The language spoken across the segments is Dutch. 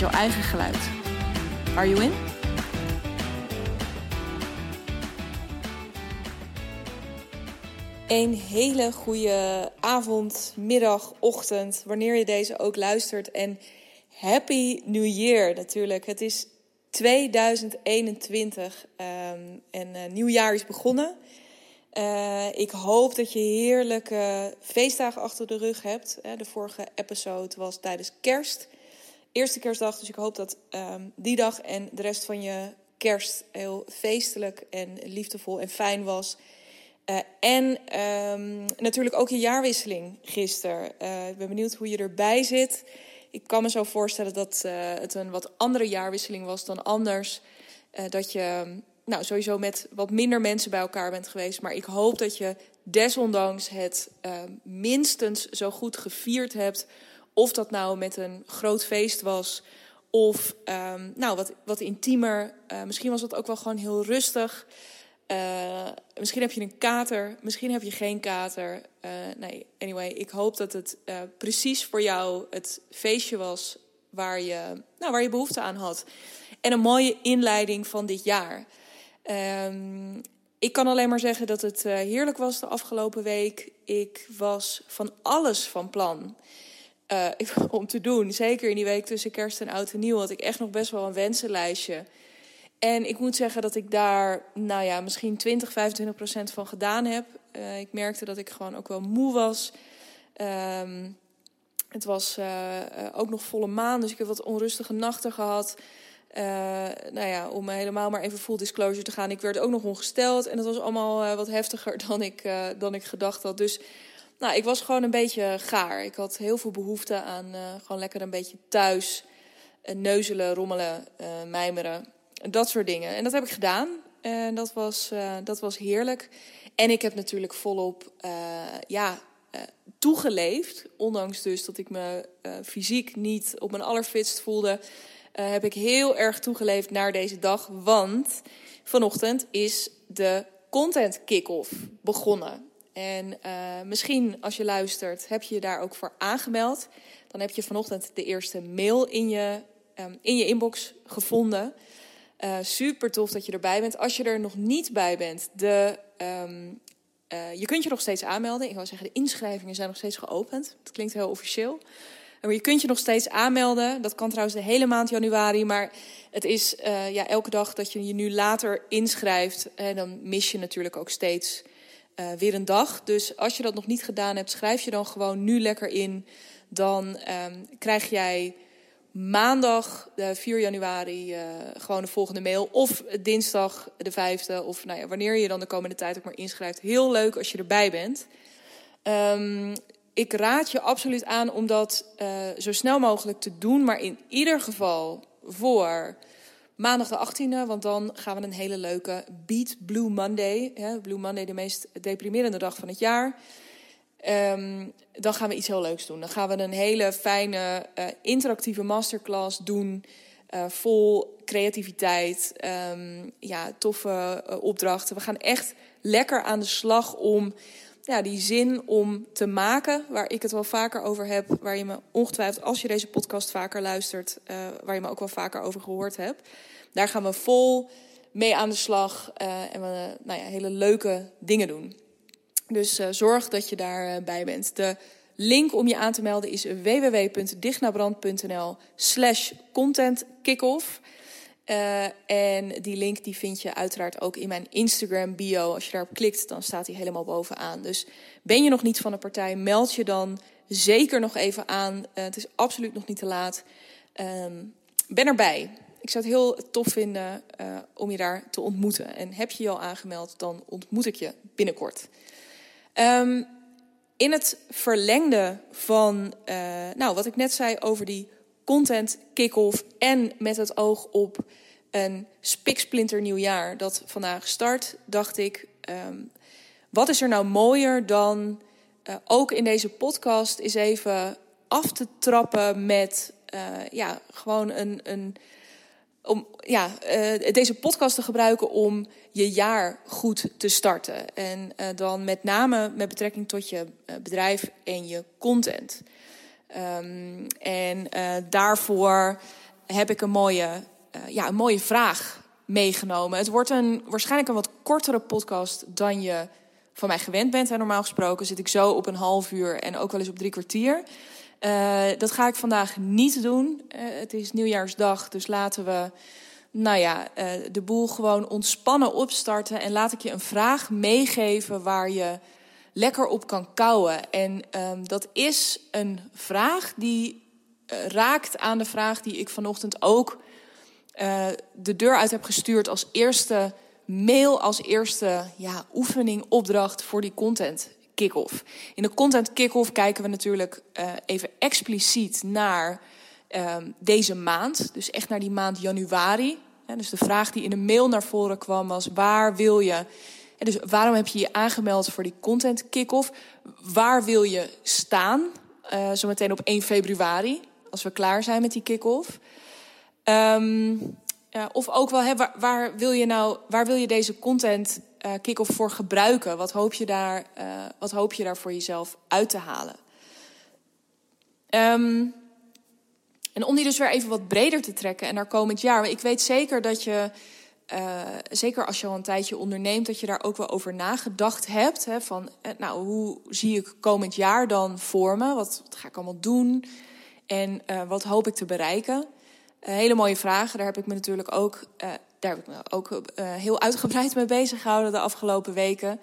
met jouw eigen geluid. Are you in? Een hele goede avond, middag, ochtend, wanneer je deze ook luistert. En Happy New Year natuurlijk. Het is 2021 um, en uh, nieuwjaar is begonnen. Uh, ik hoop dat je heerlijke feestdagen achter de rug hebt. De vorige episode was tijdens kerst. Eerste kerstdag, dus ik hoop dat um, die dag en de rest van je kerst heel feestelijk en liefdevol en fijn was. Uh, en um, natuurlijk ook je jaarwisseling gisteren. Uh, ik ben benieuwd hoe je erbij zit. Ik kan me zo voorstellen dat uh, het een wat andere jaarwisseling was dan anders. dat je nou, sowieso met wat minder mensen bij elkaar bent geweest. Maar ik hoop dat je desondanks het minstens zo goed gevierd hebt. Of dat nou met een groot feest was. Of um, nou, wat, wat intiemer. misschien was het ook wel gewoon heel rustig. Uh, misschien heb je een kater, misschien heb je geen kater. Uh, nee, anyway, ik hoop dat het precies voor jou het feestje was waar je, nou, waar je behoefte aan had. En een mooie inleiding van dit jaar. Um, ik kan alleen maar zeggen dat het heerlijk was de afgelopen week. Ik was van alles van plan om te doen. Zeker in die week tussen kerst en oud en nieuw had ik echt nog best wel een wensenlijstje. En ik moet zeggen dat ik daar, nou ja, misschien 20, 25 procent van gedaan heb. Uh, ik merkte dat ik gewoon ook wel moe was. Um, het was uh, ook nog volle maan, dus ik heb wat onrustige nachten gehad. Nou ja, om helemaal maar even full disclosure te gaan. Ik werd ook nog ongesteld en dat was allemaal wat heftiger dan ik, dan ik gedacht had. Dus nou, ik was gewoon een beetje gaar. Ik had heel veel behoefte aan gewoon lekker een beetje thuis neuzelen, rommelen, mijmeren dat soort dingen. En dat heb ik gedaan. En dat was, dat was heerlijk. En ik heb natuurlijk volop ja, toegeleefd. Ondanks dus dat ik me fysiek niet op mijn allerfitst voelde, heb ik heel erg toegeleefd naar deze dag. Want vanochtend is de content kick-off begonnen. En misschien als je luistert, heb je je daar ook voor aangemeld. Dan heb je vanochtend de eerste mail in je, um, in je inbox gevonden. Uh, super tof dat je erbij bent. Als je er nog niet bij bent, de, um, uh, je kunt je nog steeds aanmelden. Ik wil zeggen, de inschrijvingen zijn nog steeds geopend. Dat klinkt heel officieel. Maar je kunt je nog steeds aanmelden. Dat kan trouwens de hele maand januari. Maar het is ja, elke dag dat je je nu later inschrijft. Dan mis je natuurlijk ook steeds weer een dag. Dus als je dat nog niet gedaan hebt, schrijf je dan gewoon nu lekker in. Dan um, krijg jij maandag de 4 januari uh, gewoon de volgende mail. Of dinsdag de 5e. Of nou ja, wanneer je dan de komende tijd ook maar inschrijft. Heel leuk als je erbij bent. Um, ik raad je absoluut aan om dat uh, zo snel mogelijk te doen. Maar in ieder geval voor maandag de 18e. Want dan gaan we een hele leuke Beat Blue Monday. Blue Monday, de meest deprimerende dag van het jaar. Um, dan gaan we iets heel leuks doen. Dan gaan we een hele fijne, uh, interactieve masterclass doen. Uh, vol creativiteit, um, ja, toffe uh, opdrachten. We gaan echt lekker aan de slag om ja, die zin om te maken, waar ik het wel vaker over heb, waar je me ongetwijfeld, als je deze podcast vaker luistert, waar je me ook wel vaker over gehoord hebt. Daar gaan we vol mee aan de slag en we nou ja, hele leuke dingen doen. Dus uh, zorg dat je daarbij uh, bent. De link om je aan te melden is www.dignabrand.nl slash content kickoff. Uh, en die link die vind je uiteraard ook in mijn Instagram bio. Als je daarop klikt, dan staat die helemaal bovenaan. Dus ben je nog niet van de partij, meld je dan zeker nog even aan. het is absoluut nog niet te laat. Um, ben erbij. Ik zou het heel tof vinden om je daar te ontmoeten. En heb je je al aangemeld, dan ontmoet ik je binnenkort. Um, in het verlengde van uh, nou, wat ik net zei over die content kick-off en met het oog op een spiksplinter nieuw jaar dat vandaag start, dacht ik, ehm, wat is er nou mooier dan uh, ook in deze podcast eens even af te trappen met ja, gewoon een, een om ja, uh, deze podcast te gebruiken om je jaar goed te starten. En uh, dan met name met betrekking tot je bedrijf en je content. Um, en daarvoor heb ik een mooie, ja, een mooie vraag meegenomen. Het wordt een, waarschijnlijk een wat kortere podcast dan je van mij gewend bent. En normaal gesproken zit ik zo op een half uur en ook wel eens op drie kwartier. Uh, dat ga ik vandaag niet doen. Uh, het is nieuwjaarsdag, dus laten we nou ja, uh, de boel gewoon ontspannen opstarten. En laat ik je een vraag meegeven waar je lekker op kan kouwen. En um, dat is een vraag die raakt aan de vraag die ik vanochtend ook de deur uit heb gestuurd als eerste mail, als eerste ja, oefening, opdracht voor die content kick-off. In de content kick-off kijken we natuurlijk uh, even expliciet naar uh, deze maand. Dus echt naar die maand januari. Ja, dus de vraag die in de mail naar voren kwam was: waar wil je. En dus waarom heb je je aangemeld voor die content kick-off? Waar wil je staan? Uh, zometeen op 1 februari, als we klaar zijn met die kick-off. Um, of ook wel, hè, waar, waar, wil je nou, waar wil je deze content uh, kick-off voor gebruiken? Wat hoop, je daar, uh, wat hoop je daar voor jezelf uit te halen? Um, en om die dus weer even wat breder te trekken en naar komend jaar. Ik weet zeker dat je, uh, zeker als je al een tijdje onderneemt, dat je daar ook wel over nagedacht hebt. Hè, van, nou, hoe zie ik komend jaar dan vormen? Wat, wat ga ik allemaal doen? En wat hoop ik te bereiken? hele mooie vragen. Daar heb ik me natuurlijk ook daar heb ik me ook uh, heel uitgebreid mee bezig gehouden de afgelopen weken.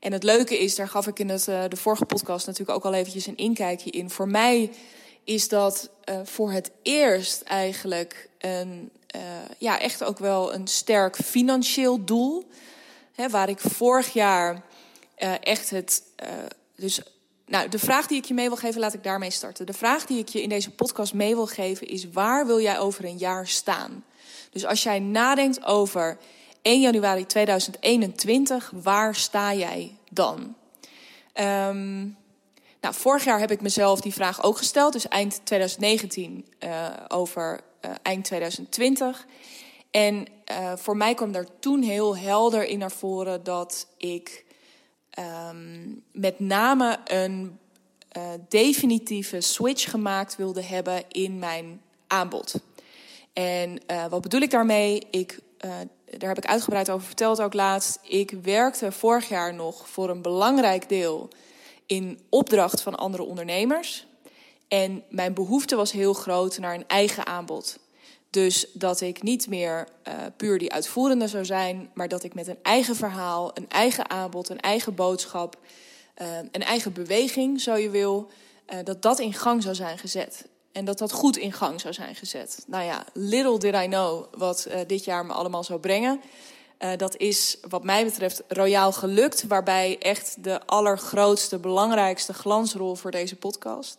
En het leuke is, daar gaf ik in het, uh, de vorige podcast natuurlijk ook al eventjes een inkijkje in. Voor mij is dat uh, voor het eerst eigenlijk een, ja, echt ook wel een sterk financieel doel. Hè, waar ik vorig jaar echt het. dus, nou, de vraag die ik je mee wil geven, laat ik daarmee starten. De vraag die ik je in deze podcast mee wil geven is: waar wil jij over een jaar staan? Dus als jij nadenkt over 1 januari 2021, waar sta jij dan? Um, nou, vorig jaar heb ik mezelf die vraag ook gesteld, dus eind 2019 uh, over uh, eind 2020. En uh, voor mij kwam daar toen heel helder in naar voren dat ik um, met name een definitieve switch gemaakt wilde hebben in mijn aanbod. En uh, wat bedoel ik daarmee? Ik, uh, daar heb ik uitgebreid over verteld ook laatst. Ik werkte vorig jaar nog voor een belangrijk deel in opdracht van andere ondernemers. En mijn behoefte was heel groot naar een eigen aanbod. Dus dat ik niet meer uh, puur die uitvoerende zou zijn, maar dat ik met een eigen verhaal, een eigen aanbod, een eigen boodschap, een eigen beweging, zo je wil, dat dat in gang zou zijn gezet. En dat dat goed in gang zou zijn gezet. Nou ja, little did I know wat uh, dit jaar me allemaal zou brengen. Uh, dat is wat mij betreft royaal gelukt. Waarbij echt de allergrootste, belangrijkste glansrol voor deze podcast.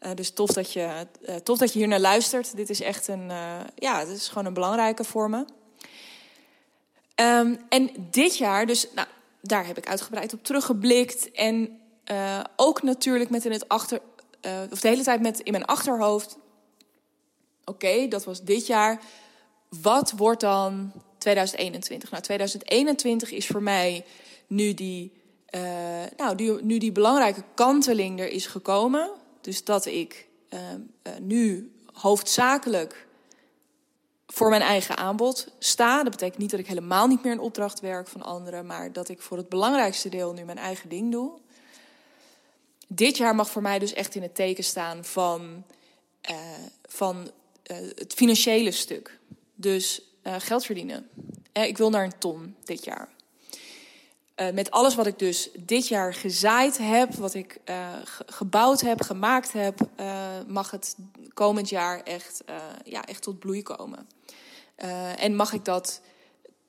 Uh, dus tof dat, je, tof dat je hier naar luistert. Dit is echt een, ja, het is gewoon een belangrijke voor me. Um, en dit jaar, dus nou, daar heb ik uitgebreid op teruggeblikt. En ook natuurlijk met in het achter, uh, of de hele tijd met in mijn achterhoofd: oké, dat was dit jaar. Wat wordt dan 2021? Nou, 2021 is voor mij nu die, uh, nou, die, nu die belangrijke kanteling er is gekomen. Dus dat ik uh, nu hoofdzakelijk voor mijn eigen aanbod sta. Dat betekent niet dat ik helemaal niet meer in opdracht werk van anderen, maar dat ik voor het belangrijkste deel nu mijn eigen ding doe dit jaar mag voor mij dus echt in het teken staan van, uh, van uh, het financiële stuk. Dus uh, geld verdienen. ik wil naar een ton dit jaar. met alles wat ik dus dit jaar gezaaid heb, wat ik gebouwd heb, gemaakt heb, mag het komend jaar echt, ja, echt tot bloei komen. en mag ik dat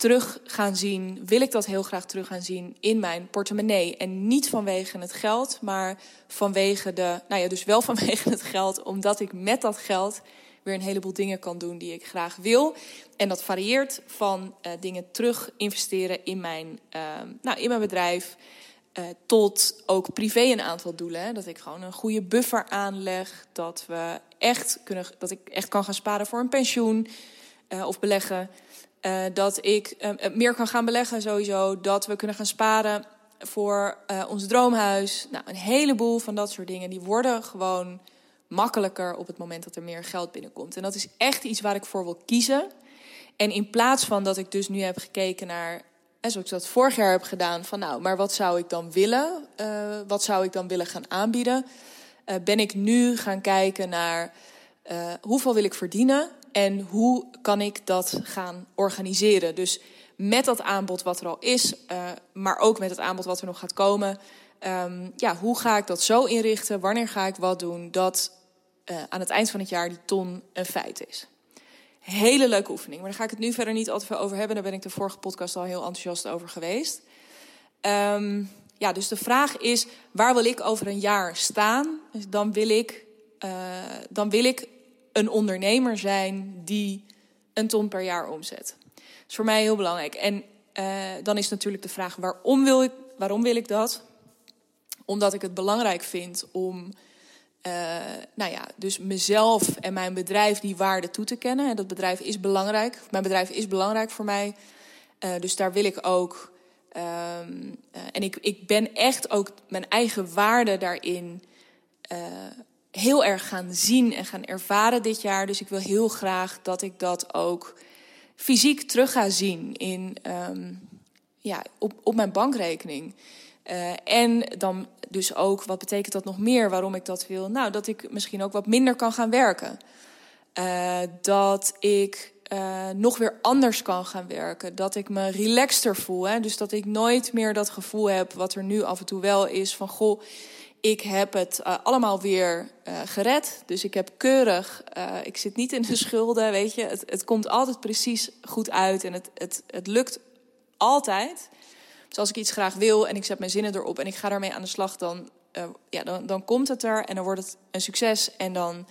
terug gaan zien, wil ik dat heel graag terug gaan zien in mijn portemonnee. En niet vanwege het geld, maar vanwege de, nou ja, dus wel vanwege het geld, omdat ik met dat geld weer een heleboel dingen kan doen die ik graag wil. En dat varieert van uh, dingen terug investeren in mijn, uh, nou, in mijn bedrijf. Uh, tot ook privé een aantal doelen. Hè? Dat ik gewoon een goede buffer aanleg. Dat, we echt kunnen, dat ik echt kan gaan sparen voor een pensioen of beleggen. Dat ik meer kan gaan beleggen sowieso. Dat we kunnen gaan sparen voor ons droomhuis. Nou, een heleboel van dat soort dingen. Die worden gewoon makkelijker op het moment dat er meer geld binnenkomt. En dat is echt iets waar ik voor wil kiezen. En in plaats van dat ik dus nu heb gekeken naar, zoals ik dat vorig jaar heb gedaan, van nou, maar wat zou ik dan willen? Uh, wat zou ik dan willen gaan aanbieden? Uh, ben ik nu gaan kijken naar uh, hoeveel wil ik verdienen en hoe kan ik dat gaan organiseren? Dus met dat aanbod wat er al is, maar ook met het aanbod wat er nog gaat komen. Um, ja, hoe ga ik dat zo inrichten? Wanneer ga ik wat doen? Dat uh, aan het eind van het jaar die ton een feit is. Hele leuke oefening, maar daar ga ik het nu verder niet altijd over hebben. Daar ben ik de vorige podcast al heel enthousiast over geweest. Um, ja, dus de vraag is, waar wil ik over een jaar staan? Dan wil ik, uh, dan wil ik een ondernemer zijn die een ton per jaar omzet. Dat is voor mij heel belangrijk. En uh, dan is natuurlijk de vraag, waarom wil ik, waarom wil ik dat? Omdat ik het belangrijk vind om uh, nou ja, dus mezelf en mijn bedrijf die waarde toe te kennen. En dat bedrijf is belangrijk. Mijn bedrijf is belangrijk voor mij. Uh, dus daar wil ik ook. Uh, en ik, ik ben echt ook mijn eigen waarde daarin heel erg gaan zien en gaan ervaren dit jaar. Dus ik wil heel graag dat ik dat ook fysiek terug ga zien in, um, ja, op, op mijn bankrekening. Uh, en dan dus ook, wat betekent dat nog meer waarom ik dat wil? Nou, dat ik misschien ook wat minder kan gaan werken. Uh, dat ik uh, nog weer anders kan gaan werken. Dat ik me relaxter voel. Hè? Dus dat ik nooit meer dat gevoel heb, wat er nu af en toe wel is, van goh, ik heb het allemaal weer gered. Dus ik heb keurig, ik zit niet in de schulden, weet je. Het, het komt altijd precies goed uit en het, het, het lukt altijd. Dus als ik iets graag wil en ik zet mijn zinnen erop en ik ga daarmee aan de slag, dan, ja, dan, dan komt het er en dan wordt het een succes. En dan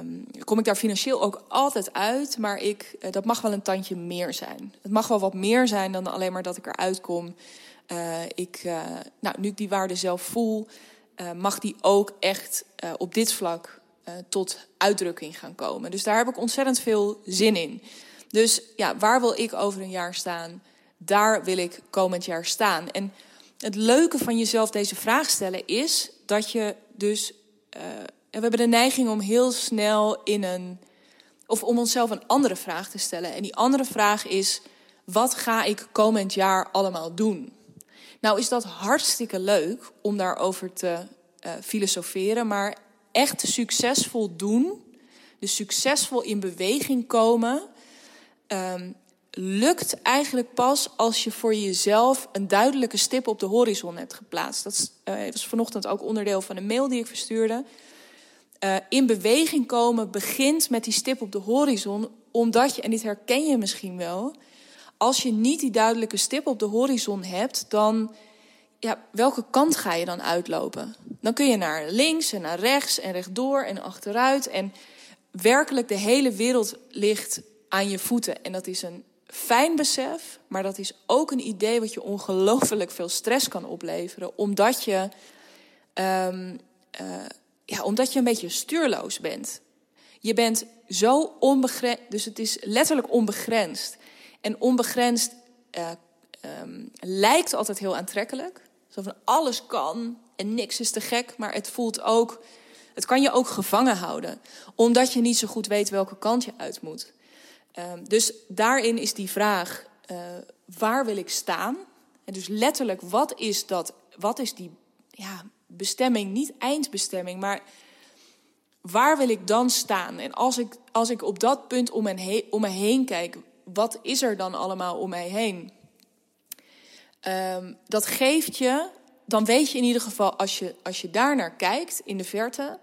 um, kom ik daar financieel ook altijd uit. Maar ik, dat mag wel een tandje meer zijn. Het mag wel wat meer zijn dan alleen maar dat ik eruit kom. Uh, ik, nou, nu ik die waarde zelf voel, mag die ook echt op dit vlak tot uitdrukking gaan komen. Dus daar heb ik ontzettend veel zin in. Dus ja, waar wil ik over een jaar staan? daar wil ik komend jaar staan. En het leuke van jezelf deze vraag stellen is dat je dus. We hebben de neiging om heel snel in een. of om onszelf een andere vraag te stellen. En die andere vraag is: wat ga ik komend jaar allemaal doen? Nou, is dat hartstikke leuk om daarover te uh, filosoferen, maar echt succesvol doen, dus succesvol in beweging komen, um, lukt eigenlijk pas als je voor jezelf een duidelijke stip op de horizon hebt geplaatst. Dat uh, was vanochtend ook onderdeel van een mail die ik verstuurde. Uh, in beweging komen begint met die stip op de horizon, omdat je, en dit herken je misschien wel, als je niet die duidelijke stip op de horizon hebt, dan, ja, welke kant ga je dan uitlopen? Dan kun je naar links en naar rechts en rechtdoor en achteruit. En werkelijk de hele wereld ligt aan je voeten. En dat is een fijn besef, maar dat is ook een idee wat je ongelooflijk veel stress kan opleveren, omdat je, um, uh, ja, omdat je een beetje stuurloos bent. Je bent zo onbegrensd, dus het is letterlijk onbegrensd. En onbegrensd uh, um, lijkt altijd heel aantrekkelijk. Zo alles kan en niks is te gek, maar het voelt ook, het kan je ook gevangen houden, omdat je niet zo goed weet welke kant je uit moet. Um, dus daarin is die vraag: uh, waar wil ik staan? En dus letterlijk, wat is dat? Wat is die ja, bestemming? Niet eindbestemming, maar waar wil ik dan staan? En als ik, als ik op dat punt om heen, om me heen kijk, wat is er dan allemaal om mij heen? Um, dat geeft je, dan weet je in ieder geval, als je, als je daar naar kijkt in de verte,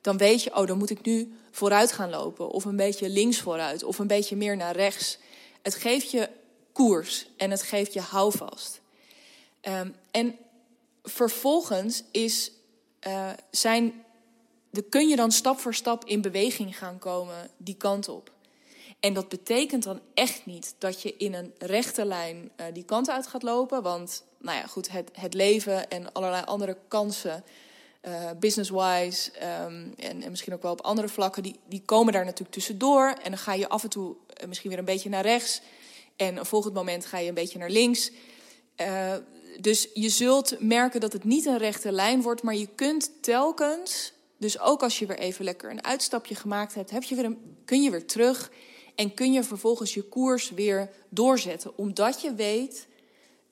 dan weet je, oh, dan moet ik nu vooruit gaan lopen. Of een beetje links vooruit. Of een beetje meer naar rechts. Het geeft je koers en het geeft je houvast. Um, en vervolgens is, uh, zijn de, kun je dan stap voor stap in beweging gaan komen die kant op. En dat betekent dan echt niet dat je in een rechte lijn uh, die kant uit gaat lopen. Want, nou ja, goed, het, het leven en allerlei andere kansen, uh, business-wise um, en, en, misschien ook wel op andere vlakken, die, die komen daar natuurlijk tussendoor. En dan ga je af en toe uh, misschien weer een beetje naar rechts. En een volgend moment ga je een beetje naar links. Dus je zult merken dat het niet een rechte lijn wordt, maar je kunt telkens, dus ook als je weer even lekker een uitstapje gemaakt hebt, heb je weer een, kun je weer terug en kun je vervolgens je koers weer doorzetten. Omdat je weet,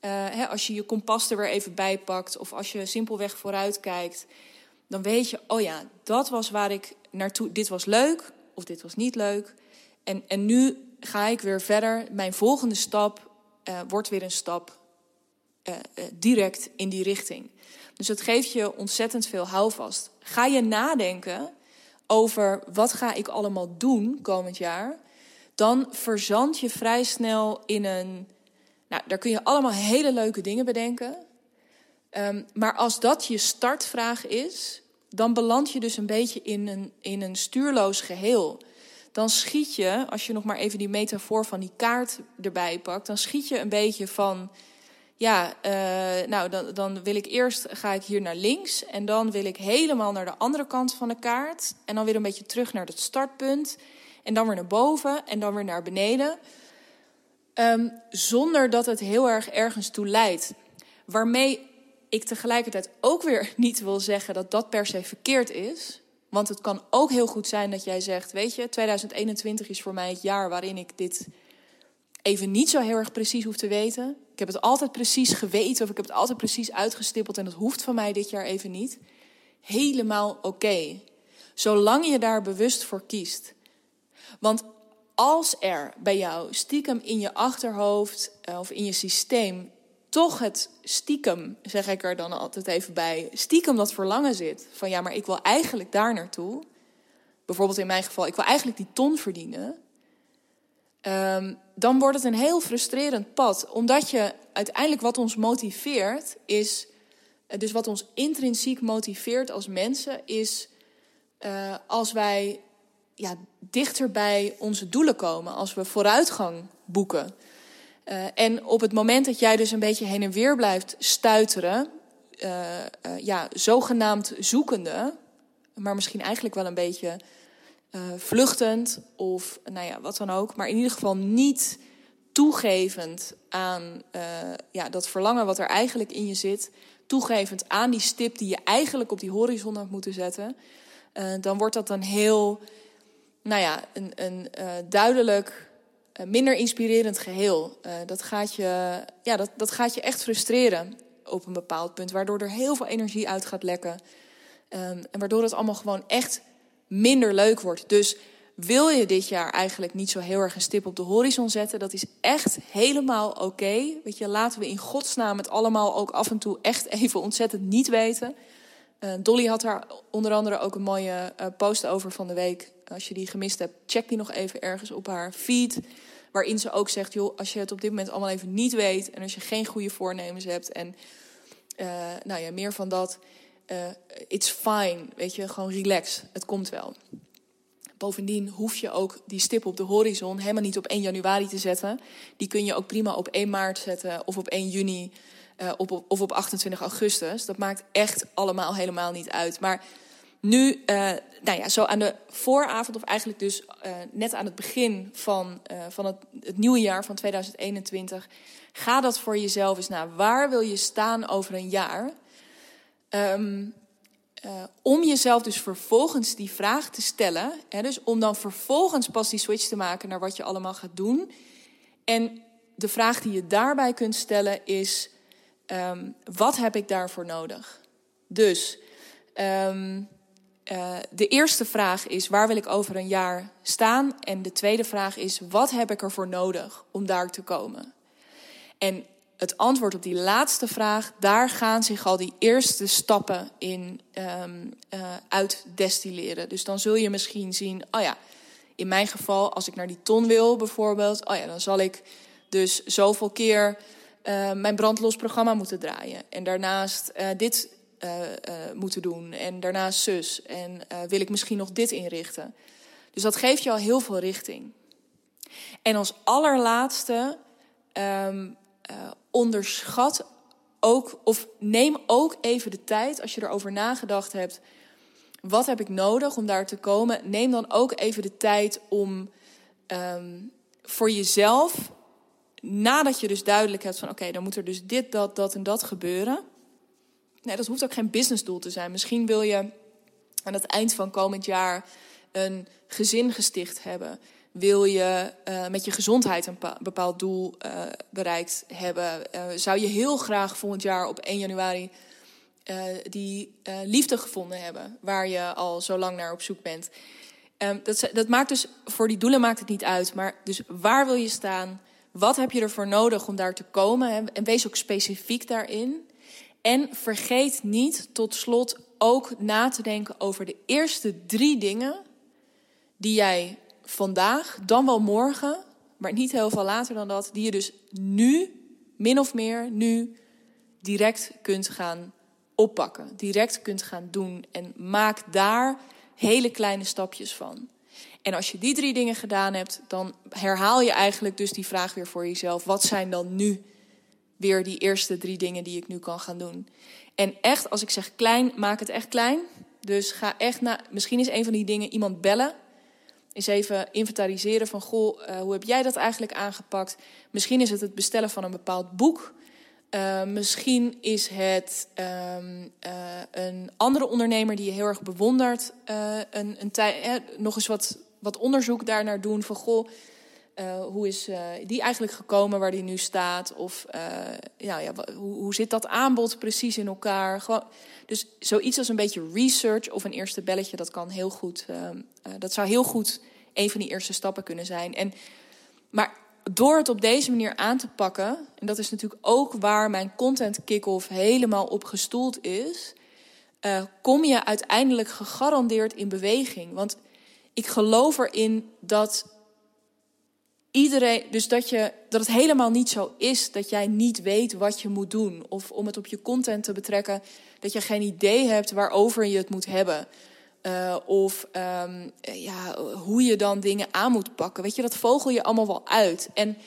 uh, hè, als je je kompas er weer even bij pakt of als je simpelweg vooruit kijkt, dan weet je, oh ja, dat was waar ik naartoe, dit was leuk of dit was niet leuk. En, en nu ga ik weer verder. Mijn volgende stap uh, wordt weer een stap uh, direct in die richting. Dus dat geeft je ontzettend veel houvast. Ga je nadenken over wat ga ik allemaal doen komend jaar, dan verzand je vrij snel in een. Nou, daar kun je allemaal hele leuke dingen bedenken. Um, maar als dat je startvraag is, dan beland je dus een beetje in een, in een stuurloos geheel. Dan schiet je, als je nog maar even die metafoor van die kaart erbij pakt, dan schiet je een beetje van ja, uh, nou dan, dan wil ik eerst ga ik hier naar links en dan wil ik helemaal naar de andere kant van de kaart en dan weer een beetje terug naar het startpunt en dan weer naar boven en dan weer naar beneden, um, zonder dat het heel erg ergens toe leidt. Waarmee ik tegelijkertijd ook weer niet wil zeggen dat dat per se verkeerd is. Want het kan ook heel goed zijn dat jij zegt: Weet je, 2021 is voor mij het jaar waarin ik dit even niet zo heel erg precies hoef te weten. Ik heb het altijd precies geweten of ik heb het altijd precies uitgestippeld en dat hoeft van mij dit jaar even niet. Helemaal oké. Zolang je daar bewust voor kiest. Want als er bij jou stiekem in je achterhoofd eh, of in je systeem toch het stiekem, zeg ik er dan altijd even bij, stiekem dat verlangen zit. Van ja, maar ik wil eigenlijk daar naartoe. Bijvoorbeeld in mijn geval, ik wil eigenlijk die ton verdienen. Um, dan wordt het een heel frustrerend pad. Omdat je uiteindelijk wat ons motiveert is. Eh, dus wat ons intrinsiek motiveert als mensen is. Uh, als wij ja, dichter bij onze doelen komen. Als we vooruitgang boeken. Uh, en op het moment dat jij dus een beetje heen en weer blijft stuiteren. ja, zogenaamd zoekende. Maar misschien eigenlijk wel een beetje vluchtend of nou ja, wat dan ook. Maar in ieder geval niet toegevend aan ja, dat verlangen wat er eigenlijk in je zit. Toegevend aan die stip die je eigenlijk op die horizon had moeten zetten. Dan wordt dat een heel, nou ja, een, een duidelijk minder inspirerend geheel. dat, gaat je, ja, dat, dat gaat je echt frustreren op een bepaald punt. Waardoor er heel veel energie uit gaat lekken. Um, en waardoor het allemaal gewoon echt minder leuk wordt. Dus wil je dit jaar eigenlijk niet zo heel erg een stip op de horizon zetten, dat is echt helemaal oké. Weet je, laten we in godsnaam het allemaal ook af en toe echt even ontzettend niet weten. Uh, Dolly had daar onder andere ook een mooie uh, post over van de week. Als je die gemist hebt, check die nog even ergens op haar feed. Waarin ze ook zegt, joh, als je het op dit moment allemaal even niet weet... en als je geen goede voornemens hebt en uh, nou ja, meer van dat it's fine, weet je, gewoon relax, het komt wel. Bovendien hoef je ook die stip op de horizon helemaal niet op 1 januari te zetten. Die kun je ook prima op 1 maart zetten of op 1 juni uh, op, of op 28 augustus. Dat maakt echt allemaal helemaal niet uit. Maar nu, uh, nou ja, zo aan de vooravond, of eigenlijk dus uh, net aan het begin van, van het, het nieuwe jaar van 2021, ga dat voor jezelf eens naar. Waar wil je staan over een jaar? Uh, om jezelf dus vervolgens die vraag te stellen. Hè, dus om dan vervolgens pas die switch te maken naar wat je allemaal gaat doen. En de vraag die je daarbij kunt stellen is: um, wat heb ik daarvoor nodig? Dus um, uh, de eerste vraag is: waar wil ik over een jaar staan? En de tweede vraag is: wat heb ik ervoor nodig om daar te komen? En het antwoord op die laatste vraag, daar gaan zich al die eerste stappen in um, uh, uitdestilleren. Dus dan zul je misschien zien, oh ja, in mijn geval, als ik naar die ton wil bijvoorbeeld, oh ja, dan zal ik dus zoveel keer uh, mijn brandlos programma moeten draaien. En daarnaast uh, dit moeten doen. En daarna zus. En wil ik misschien nog dit inrichten. Dus dat geeft je al heel veel richting. En als allerlaatste ehm, onderschat ook, of neem ook even de tijd als je erover nagedacht hebt. Wat heb ik nodig om daar te komen? Neem dan ook even de tijd om ehm, voor jezelf, nadat je dus duidelijk hebt van oké, dan moet er dus dit, dat, dat en dat gebeuren. Nee, dat hoeft ook geen businessdoel te zijn. Misschien wil je aan het eind van komend jaar een gezin gesticht hebben. Wil je uh, met je gezondheid een bepaald doel uh, bereikt hebben? Uh, zou je heel graag volgend jaar op 1 januari die liefde gevonden hebben, waar je al zo lang naar op zoek bent? Um, dat, dat maakt dus voor die doelen maakt het niet uit. Maar dus waar wil je staan? Wat heb je ervoor nodig om daar te komen? En wees ook specifiek daarin. En vergeet niet tot slot ook na te denken over de eerste drie dingen die jij vandaag, dan wel morgen, maar niet heel veel later dan dat, die je dus nu, min of meer, nu direct kunt gaan oppakken, direct kunt gaan doen. En maak daar hele kleine stapjes van. En als je die drie dingen gedaan hebt, dan herhaal je eigenlijk dus die vraag weer voor jezelf. Wat zijn dan nu weer die eerste drie dingen die ik nu kan gaan doen? En echt, als ik zeg klein, maak het echt klein. Dus ga echt naar. Misschien is een van die dingen iemand bellen eens even inventariseren van, goh, uh, hoe heb jij dat eigenlijk aangepakt? Misschien is het het bestellen van een bepaald boek. Uh, misschien is het um, uh, een andere ondernemer die je heel erg bewondert. een, een nog eens wat, wat onderzoek daarnaar doen van, goh, hoe is die eigenlijk gekomen waar die nu staat? Of ja, ja, hoe, hoe zit dat aanbod precies in elkaar? Gewoon, dus zoiets als een beetje research of een eerste belletje, dat kan heel goed. Ehm, eh, dat zou heel goed een van die eerste stappen kunnen zijn. En, maar door het op deze manier aan te pakken, en dat is natuurlijk ook waar mijn content kick-off helemaal op gestoeld is, kom je uiteindelijk gegarandeerd in beweging. Want ik geloof erin dat iedereen, dus dat, je, dat het helemaal niet zo is dat jij niet weet wat je moet doen. Of om het op je content te betrekken, dat je geen idee hebt waarover je het moet hebben. Uh, of um, ja, hoe je dan dingen aan moet pakken. Weet je, dat vogel je allemaal wel uit. En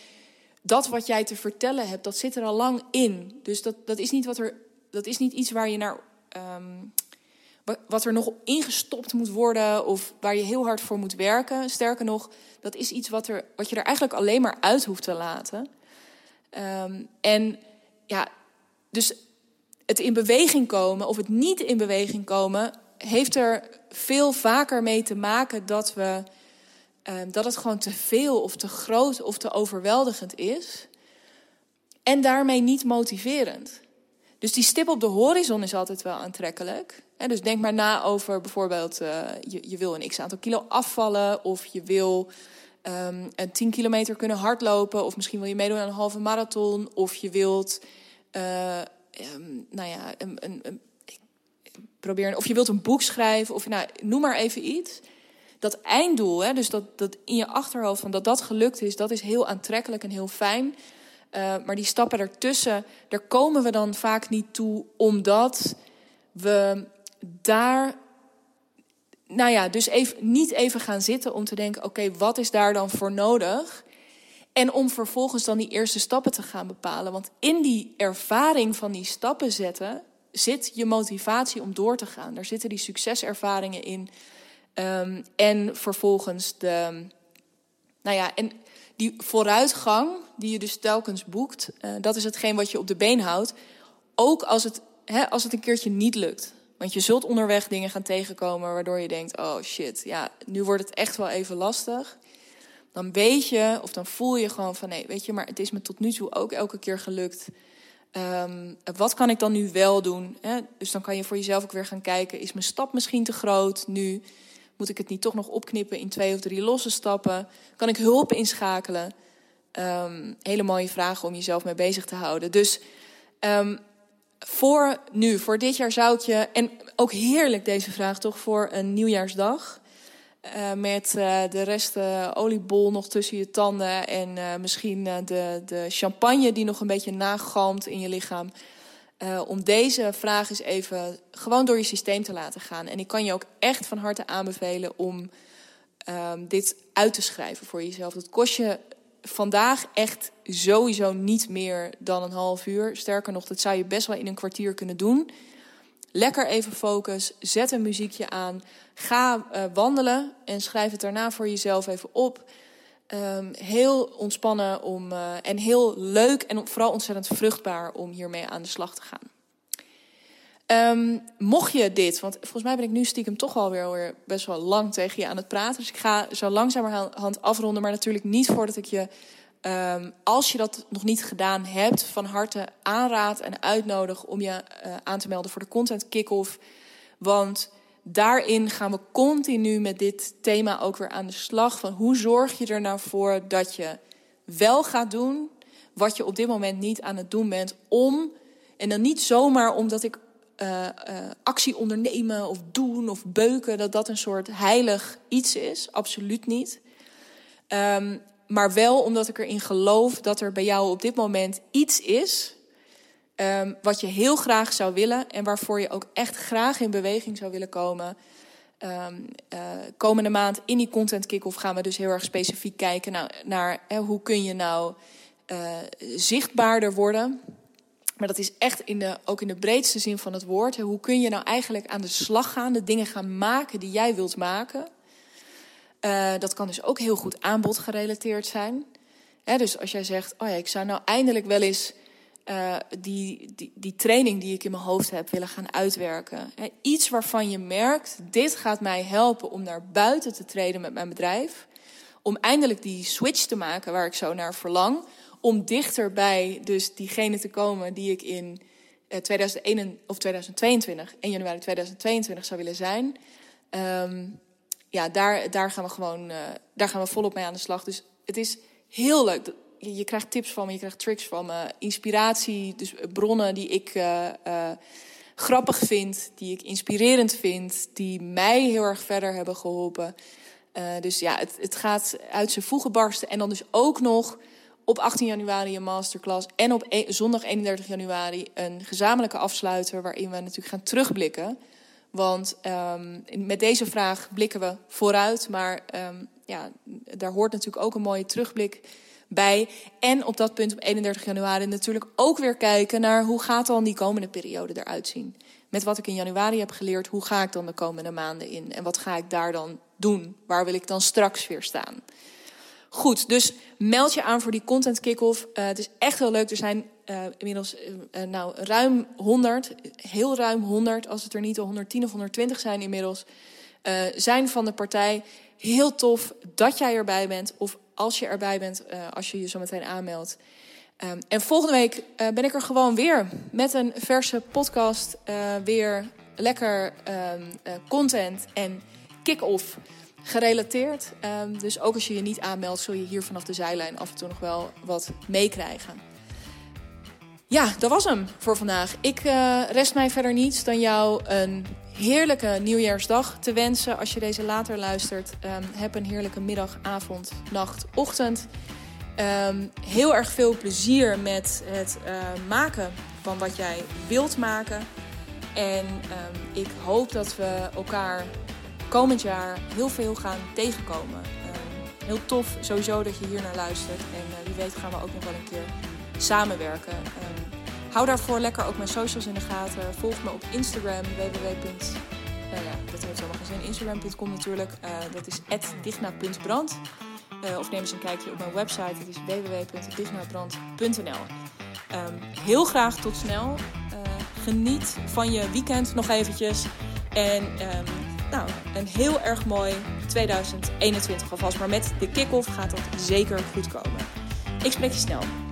dat wat jij te vertellen hebt, dat zit er al lang in. Dus dat, dat, is, niet wat er, dat is niet iets waar je naar. Um, wat er nog ingestopt moet worden of waar je heel hard voor moet werken. Sterker nog, dat is iets wat, er, wat je er eigenlijk alleen maar uit hoeft te laten. Um, en ja, dus het in beweging komen of het niet in beweging komen, heeft er veel vaker mee te maken dat, we, um, dat het gewoon te veel of te groot of te overweldigend is. En daarmee niet motiverend. Dus die stip op de horizon is altijd wel aantrekkelijk. dus denk maar na over bijvoorbeeld, uh, je, wil een x aantal kilo afvallen of je wil um, een 10 kilometer kunnen hardlopen of misschien wil je meedoen aan een halve marathon of je wilt, uh, nou ja, een, een, of je wilt een boek schrijven of nou, noem maar even iets. Dat einddoel, hè, dus dat, dat in je achterhoofd van dat dat gelukt is, dat is heel aantrekkelijk en heel fijn. Uh, maar die stappen ertussen, daar komen we dan vaak niet toe, omdat we daar, nou ja, dus even, niet even gaan zitten om te denken: oké, wat is daar dan voor nodig? En om vervolgens dan die eerste stappen te gaan bepalen. Want in die ervaring van die stappen zetten zit je motivatie om door te gaan. Daar zitten die succeservaringen in. Um, en vervolgens de. Nou ja, en die vooruitgang die je dus telkens boekt, uh, dat is hetgeen wat je op de been houdt. Ook als het, hè, als het een keertje niet lukt. Want je zult onderweg dingen gaan tegenkomen waardoor je denkt: oh shit, ja, nu wordt het echt wel even lastig. Dan weet je, of dan voel je gewoon van nee, weet je, maar het is me tot nu toe ook elke keer gelukt. Um, wat kan ik dan nu wel doen? Hè? Dus dan kan je voor jezelf ook weer gaan kijken: is mijn stap misschien te groot nu? Moet ik het niet toch nog opknippen in twee of drie losse stappen? Kan ik hulp inschakelen? Um, hele mooie vragen om jezelf mee bezig te houden. Dus um, voor nu, voor dit jaar zou je. En ook heerlijk deze vraag toch voor een nieuwjaarsdag. Uh, met uh, de rest uh, oliebol nog tussen je tanden. En misschien de, de champagne die nog een beetje nagalmt in je lichaam. Uh, om deze vraag eens even gewoon door je systeem te laten gaan. En ik kan je ook echt van harte aanbevelen om um, dit uit te schrijven voor jezelf. Dat kost je vandaag echt sowieso niet meer dan een half uur. Sterker nog, dat zou je best wel in een kwartier kunnen doen. Lekker even focus, zet een muziekje aan, ga uh, wandelen en schrijf het daarna voor jezelf even op. Um, heel ontspannen om, uh, en heel leuk en vooral ontzettend vruchtbaar om hiermee aan de slag te gaan. Um, mocht je dit, want volgens mij ben ik nu stiekem toch alweer weer best wel lang tegen je aan het praten. Dus ik ga zo langzamerhand afronden, maar natuurlijk niet voordat ik je, um, als je dat nog niet gedaan hebt, van harte aanraad en uitnodig om je uh, aan te melden voor de Content Kick-Off. Want daarin gaan we continu met dit thema ook weer aan de slag. Van hoe zorg je er nou voor dat je wel gaat doen wat je op dit moment niet aan het doen bent om. En dan niet zomaar omdat ik uh, uh, actie ondernemen of doen of beuken, dat dat een soort heilig iets is. Absoluut niet. Um, maar wel omdat ik erin geloof dat er bij jou op dit moment iets is. Um, wat je heel graag zou willen en waarvoor je ook echt graag in beweging zou willen komen. Um, uh, komende maand in die content kick-off gaan we dus heel erg specifiek kijken naar, hè, hoe kun je nou zichtbaarder worden. Maar dat is echt in de, ook in de breedste zin van het woord. Hoe kun je nou eigenlijk aan de slag gaan, de dingen gaan maken die jij wilt maken? Uh, dat kan dus ook heel goed aanbod gerelateerd zijn. dus als jij zegt, oh ja, ik zou nou eindelijk wel eens uh, die, die, die training die ik in mijn hoofd heb willen gaan uitwerken. iets waarvan je merkt, dit gaat mij helpen om naar buiten te treden met mijn bedrijf. Om eindelijk die switch te maken waar ik zo naar verlang om dichter bij dus diegene te komen die ik in 2021 eh, of 2022, 1 januari 2022 zou willen zijn. Um, ja, daar, daar gaan we gewoon uh, daar gaan we volop mee aan de slag. Dus het is heel leuk. Je, je krijgt tips van me, je krijgt tricks van me, inspiratie, dus bronnen die ik uh, uh, grappig vind, die ik inspirerend vind, die mij heel erg verder hebben geholpen. dus ja, het, het gaat uit zijn voegen barsten. En dan dus ook nog op 18 januari een masterclass en op e zondag 31 januari een gezamenlijke afsluiter waarin we natuurlijk gaan terugblikken. Want um, met deze vraag blikken we vooruit, maar um, ja, daar hoort natuurlijk ook een mooie terugblik bij. En op dat punt op 31 januari natuurlijk ook weer kijken naar hoe gaat dan die komende periode eruit zien. Met wat ik in januari heb geleerd, hoe ga ik dan de komende maanden in en wat ga ik daar dan doen? Waar wil ik dan straks weer staan? Goed, dus meld je aan voor die content kick-off. Uh, het is echt heel leuk. Er zijn uh, inmiddels uh, nou, ruim 100, heel ruim 100, als het er niet al 110 of 120 zijn inmiddels, zijn van de partij. Heel tof dat jij erbij bent. Of als je erbij bent, als je je zo meteen aanmeldt. Um, en volgende week ben ik er gewoon weer met een verse podcast. weer lekker um, content en kick-off gerelateerd. Um, dus ook als je je niet aanmeldt, zul je hier vanaf de zijlijn af en toe nog wel wat meekrijgen. Ja, dat was hem voor vandaag. Ik uh, rest mij verder niets dan jou een heerlijke nieuwjaarsdag te wensen. Als je deze later luistert, um, heb een heerlijke middag, avond, nacht, ochtend. Um, heel erg veel plezier met het uh, maken van wat jij wilt maken. En ik hoop dat we elkaar komend jaar heel veel gaan tegenkomen. Heel tof sowieso dat je hier naar luistert. En uh, wie weet gaan we ook nog wel een keer samenwerken. Uh, hou daarvoor lekker ook mijn socials in de gaten. Volg me op Instagram www. Nou dat heeft allemaal geen. Instagram.com natuurlijk. Eh, dat is digna.brand. of neem eens een kijkje op mijn website. Dat is www.dignabrand.nl. Um, heel graag tot snel. geniet van je weekend nog eventjes. En um, nou, een heel erg mooi 2021 alvast. Maar met de kick-off gaat dat zeker goed komen. Ik spreek je snel.